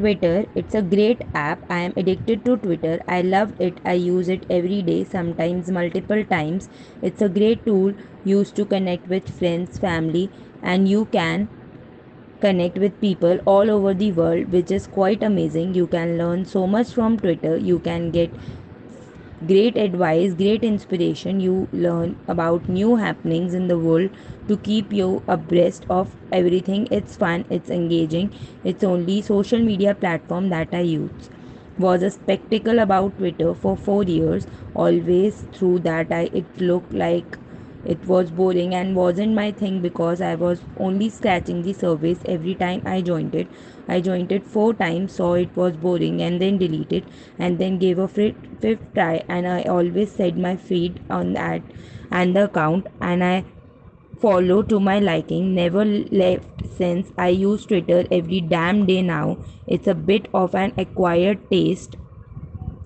Twitter, it's a great app. I am addicted to Twitter. I love it. I use it every day, sometimes multiple times. It's a great tool used to connect with friends, family, and you can connect with people all over the world, which is quite amazing. You can learn so much from Twitter. You can get great advice, great inspiration. You learn about new happenings in the world to keep you abreast of everything. It's fun, it's engaging. It's only social media platform that I use. Was a spectacle about Twitter for 4 years. Always through that I it looked like it was boring and wasn't my thing because I was only scratching the surface every time I joined it. I joined it four times, saw it was boring, and then deleted, and then gave a fifth try. And I always set my feed on that and the account, and I follow to my liking. Never left since. I use Twitter every damn day now. It's a bit of an acquired taste,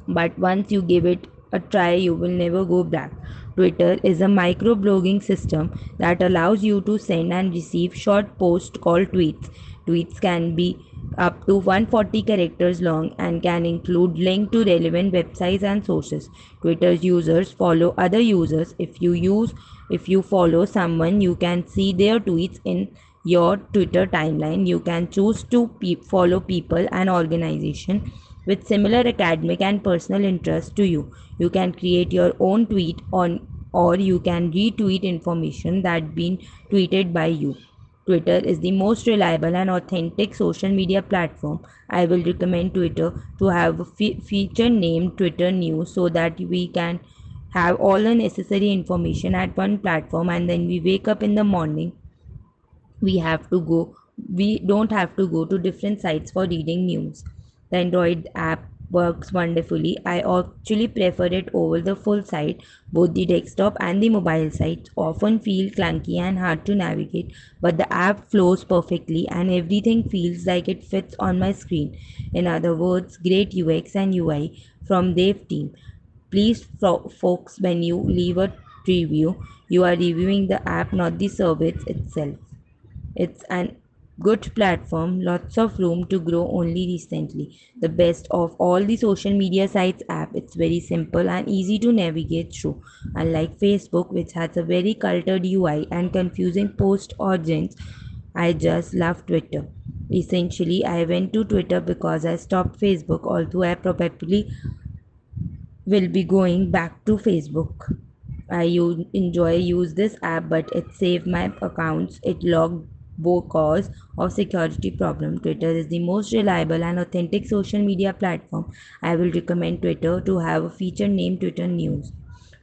but once you give it a try, you will never go back. Twitter is a microblogging system that allows you to send and receive short posts called tweets. Tweets can be up to 140 characters long and can include link to relevant websites and sources. Twitter's users follow other users. If you use if you follow someone, you can see their tweets in your Twitter timeline. You can choose to pe- follow people and organization with similar academic and personal interests to you. You can create your own tweet on or you can retweet information that been tweeted by you. Twitter is the most reliable and authentic social media platform. I will recommend Twitter to have a fe- feature named Twitter News so that we can have all the necessary information at one platform and then we wake up in the morning we have to go we don't have to go to different sites for reading news the Android app works wonderfully. I actually prefer it over the full site. Both the desktop and the mobile sites often feel clunky and hard to navigate, but the app flows perfectly and everything feels like it fits on my screen. In other words, great UX and UI from Dev team. Please, folks, when you leave a review, you are reviewing the app, not the service itself. It's an good platform lots of room to grow only recently. The best of all the social media sites app. It's very simple and easy to navigate through. Unlike facebook which has a very cluttered ui and confusing post origins i just love twitter. Essentially i went to twitter because i stopped facebook although i probably will be going back to facebook. I use, enjoy use this app but it saved my accounts. It logged because of security problem twitter is the most reliable and authentic social media platform. I will recommend twitter to have a feature named twitter news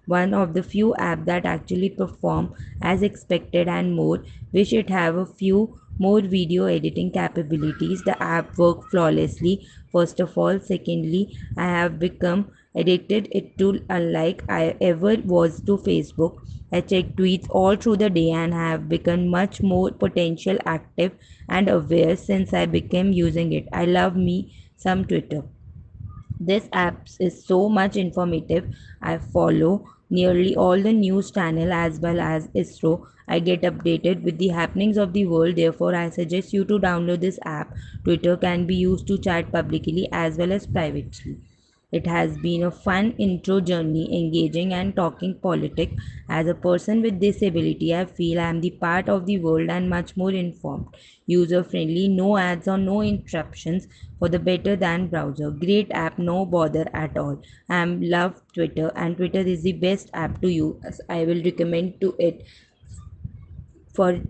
one of the few apps that actually perform as expected and more. Wish it have a few more video editing capabilities. The app work flawlessly first of all. Secondly i have become addicted it to unlike i ever was to facebook I check tweets all through the day and have become much more potential active and aware since I became using it. I love me some Twitter. This app is so much informative. I follow nearly all the news channel as well as ISRO. I get updated with the happenings of the world. Therefore, I suggest you to download this app. Twitter can be used to chat publicly as well as privately. It has been a fun intro journey, engaging and talking politics. As a person with disability, I feel I am the part of the world and much more informed. User friendly, no ads or no interruptions for the better than browser. Great app, no bother at all. I am love Twitter and Twitter is the best app to use. I will recommend to it for